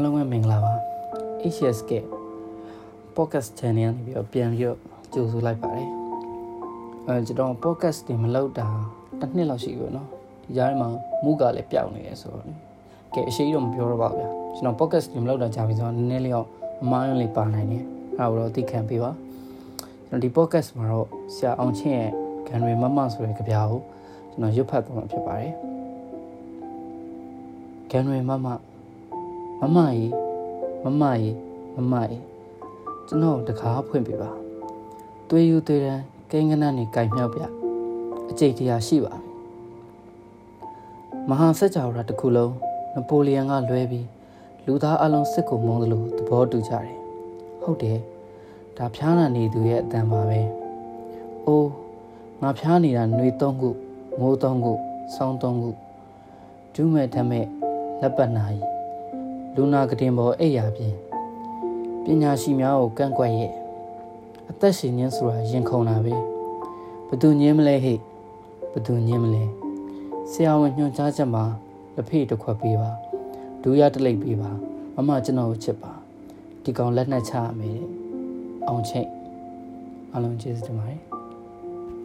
အလုံးဝမင်္ဂလာပါ HSK podcast channel နေပြီးတော့ပြန်ပြီးတော့ကြိုဆိုလိုက်ပါတယ်အဲကျွန်တော် podcast တွေမလုပ်တာတစ်နှစ်လောက်ရှိပြီပေါ့နော်ဒီကြားမှာမူကလည်းပြောင်းနေတယ်ဆိုတော့ကဲအရှိတော့မပြောတော့ပါဗျာကျွန်တော် podcast တွေမလုပ်တာကြာပြီဆိုတော့နည်းနည်းလေးတော့အမိုင်းလေးပါနိုင်တယ်အဲဒါတော့သိခံပေးပါကျွန်တော်ဒီ podcast မှာတော့ဆရာအောင်ချင်းရဲ့ဂန်ရီမမဆိုတဲ့ကြပြားကိုကျွန်တော်ရွတ်ဖတ်သွားမှာဖြစ်ပါတယ်ဂန်ရီမမ မမကြီးမမကြီးမမကြီးကျွန်တော်တကားဖွင့်ပြပါသွေးယူသွေးတန်းကိန်းကနန်းနေကြိုင်မြောက်ပြအကျိတ်တရားရှိပါမဟာစัจ java တစ်ခုလုံးနပိုလီယံကလွဲပြီးလူသားအလုံးစစ်ကိုမုန်းသလိုသဘောတူကြတယ်ဟုတ်တယ်ဒါဖျားနာနေသူရဲ့အတန်ပါပဲအိုးငါဖျားနေတာຫນွေသုံးခုမိုးသုံးခုဆောင်းသုံးခုဒုမဲ့ဓမဲ့လက်ပတ်နာကြီး လူနာကတင်ပေါ်အိပ်ရာပြင်ပညာရှိများကိုကန့်ကွက်ရဲ့အသက်ရှင်ခြင်းဆိုတာရင်ခုန်တာပဲဘသူညင်းမလဲဟိဘသူညင်းမလဲဆရာဝန်ညွှန်ကြားချက်မှာလက်ဖေးတစ်ခွက်ပေးပါဒူးရတလိပ်ပေးပါမမကျွန်တော်ကိုချစ်ပါဒီကောင်လက်နဲ့ချရမယ်အောင်ချိတ်အလုံးကျေးဇူးတင်ပါတယ်